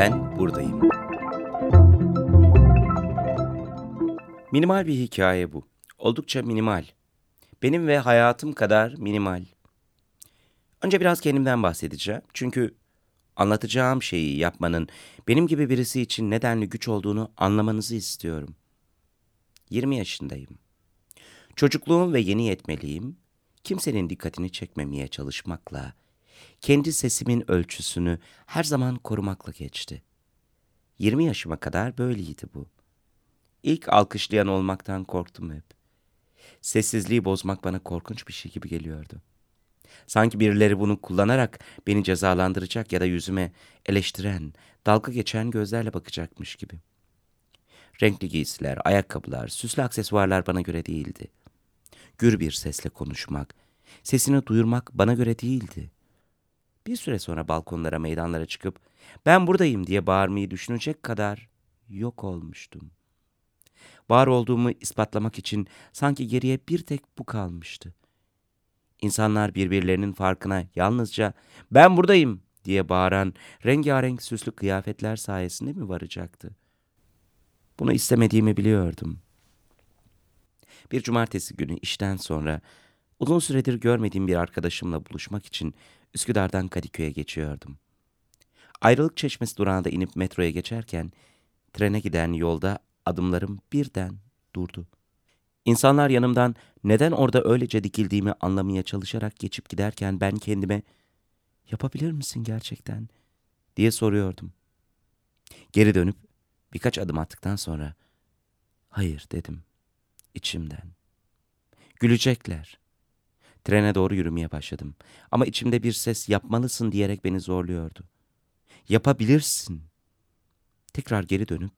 Ben buradayım. Minimal bir hikaye bu. Oldukça minimal. Benim ve hayatım kadar minimal. Önce biraz kendimden bahsedeceğim. Çünkü anlatacağım şeyi yapmanın benim gibi birisi için nedenli güç olduğunu anlamanızı istiyorum. 20 yaşındayım. Çocukluğum ve yeni yetmeliğim kimsenin dikkatini çekmemeye çalışmakla, kendi sesimin ölçüsünü her zaman korumakla geçti. 20 yaşıma kadar böyleydi bu. İlk alkışlayan olmaktan korktum hep. Sessizliği bozmak bana korkunç bir şey gibi geliyordu. Sanki birileri bunu kullanarak beni cezalandıracak ya da yüzüme eleştiren, dalga geçen gözlerle bakacakmış gibi. Renkli giysiler, ayakkabılar, süslü aksesuarlar bana göre değildi. Gür bir sesle konuşmak, sesini duyurmak bana göre değildi. Bir süre sonra balkonlara, meydanlara çıkıp ben buradayım diye bağırmayı düşünecek kadar yok olmuştum. Var olduğumu ispatlamak için sanki geriye bir tek bu kalmıştı. İnsanlar birbirlerinin farkına yalnızca ben buradayım diye bağıran rengarenk süslü kıyafetler sayesinde mi varacaktı? Bunu istemediğimi biliyordum. Bir cumartesi günü işten sonra uzun süredir görmediğim bir arkadaşımla buluşmak için Üsküdar'dan Kadıköy'e geçiyordum. Ayrılık Çeşmesi durağında inip metroya geçerken trene giden yolda adımlarım birden durdu. İnsanlar yanımdan neden orada öylece dikildiğimi anlamaya çalışarak geçip giderken ben kendime yapabilir misin gerçekten diye soruyordum. Geri dönüp birkaç adım attıktan sonra hayır dedim içimden. Gülecekler. Trene doğru yürümeye başladım. Ama içimde bir ses yapmalısın diyerek beni zorluyordu. Yapabilirsin. Tekrar geri dönüp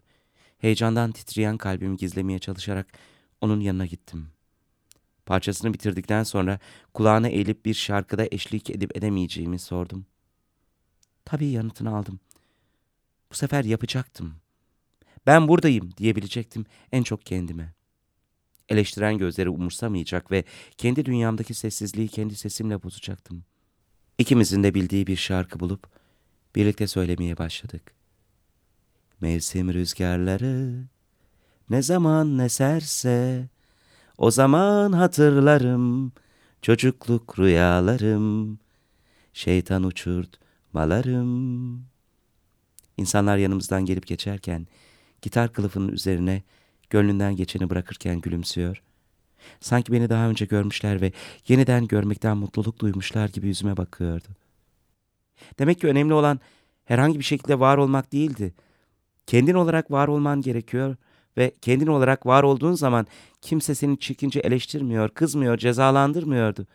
heyecandan titreyen kalbimi gizlemeye çalışarak onun yanına gittim. Parçasını bitirdikten sonra kulağına eğilip bir şarkıda eşlik edip edemeyeceğimi sordum. Tabii yanıtını aldım. Bu sefer yapacaktım. Ben buradayım diyebilecektim en çok kendime. Eleştiren gözleri umursamayacak ve kendi dünyamdaki sessizliği kendi sesimle bozacaktım. İkimizin de bildiği bir şarkı bulup birlikte söylemeye başladık. Mevsim rüzgarları ne zaman eserse o zaman hatırlarım çocukluk rüyalarım şeytan uçurtmalarım. İnsanlar yanımızdan gelip geçerken gitar kılıfının üzerine gönlünden geçeni bırakırken gülümsüyor. Sanki beni daha önce görmüşler ve yeniden görmekten mutluluk duymuşlar gibi yüzüme bakıyordu. Demek ki önemli olan herhangi bir şekilde var olmak değildi. Kendin olarak var olman gerekiyor ve kendin olarak var olduğun zaman kimse seni çirkince eleştirmiyor, kızmıyor, cezalandırmıyordu.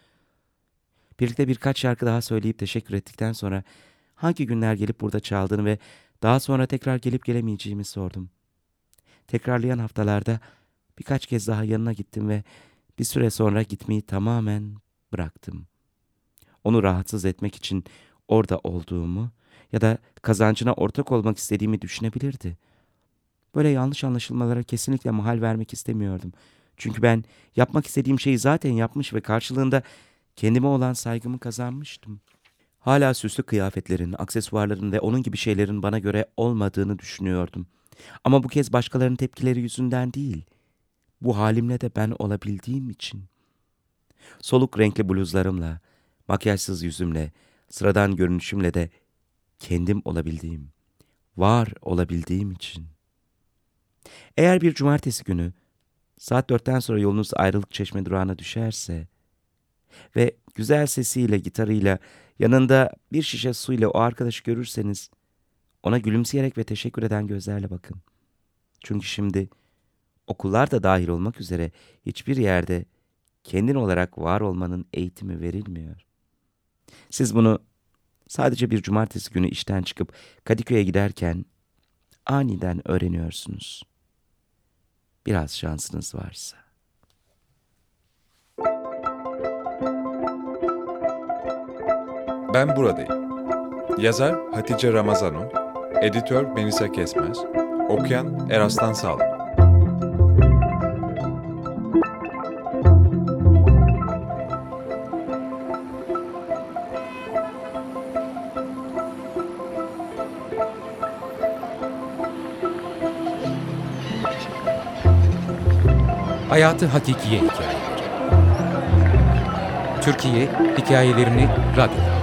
Birlikte birkaç şarkı daha söyleyip teşekkür ettikten sonra hangi günler gelip burada çaldığını ve daha sonra tekrar gelip gelemeyeceğimi sordum. Tekrarlayan haftalarda birkaç kez daha yanına gittim ve bir süre sonra gitmeyi tamamen bıraktım. Onu rahatsız etmek için orada olduğumu ya da kazancına ortak olmak istediğimi düşünebilirdi. Böyle yanlış anlaşılmalara kesinlikle mahal vermek istemiyordum. Çünkü ben yapmak istediğim şeyi zaten yapmış ve karşılığında kendime olan saygımı kazanmıştım. Hala süslü kıyafetlerin, aksesuarların ve onun gibi şeylerin bana göre olmadığını düşünüyordum. Ama bu kez başkalarının tepkileri yüzünden değil. Bu halimle de ben olabildiğim için. Soluk renkli bluzlarımla, makyajsız yüzümle, sıradan görünüşümle de kendim olabildiğim, var olabildiğim için. Eğer bir cumartesi günü saat dörtten sonra yolunuz ayrılık çeşme durağına düşerse ve güzel sesiyle, gitarıyla, yanında bir şişe suyla o arkadaşı görürseniz ona gülümseyerek ve teşekkür eden gözlerle bakın. Çünkü şimdi okullar da dahil olmak üzere hiçbir yerde kendin olarak var olmanın eğitimi verilmiyor. Siz bunu sadece bir cumartesi günü işten çıkıp Kadıköy'e giderken aniden öğreniyorsunuz. Biraz şansınız varsa. Ben buradayım. Yazar Hatice Ramazanov, editör Melisa Kesmez, okuyan Eraslan Sağlam. Hayatı Hakikiye Hikayeleri. Türkiye Hikayelerini Radyo'da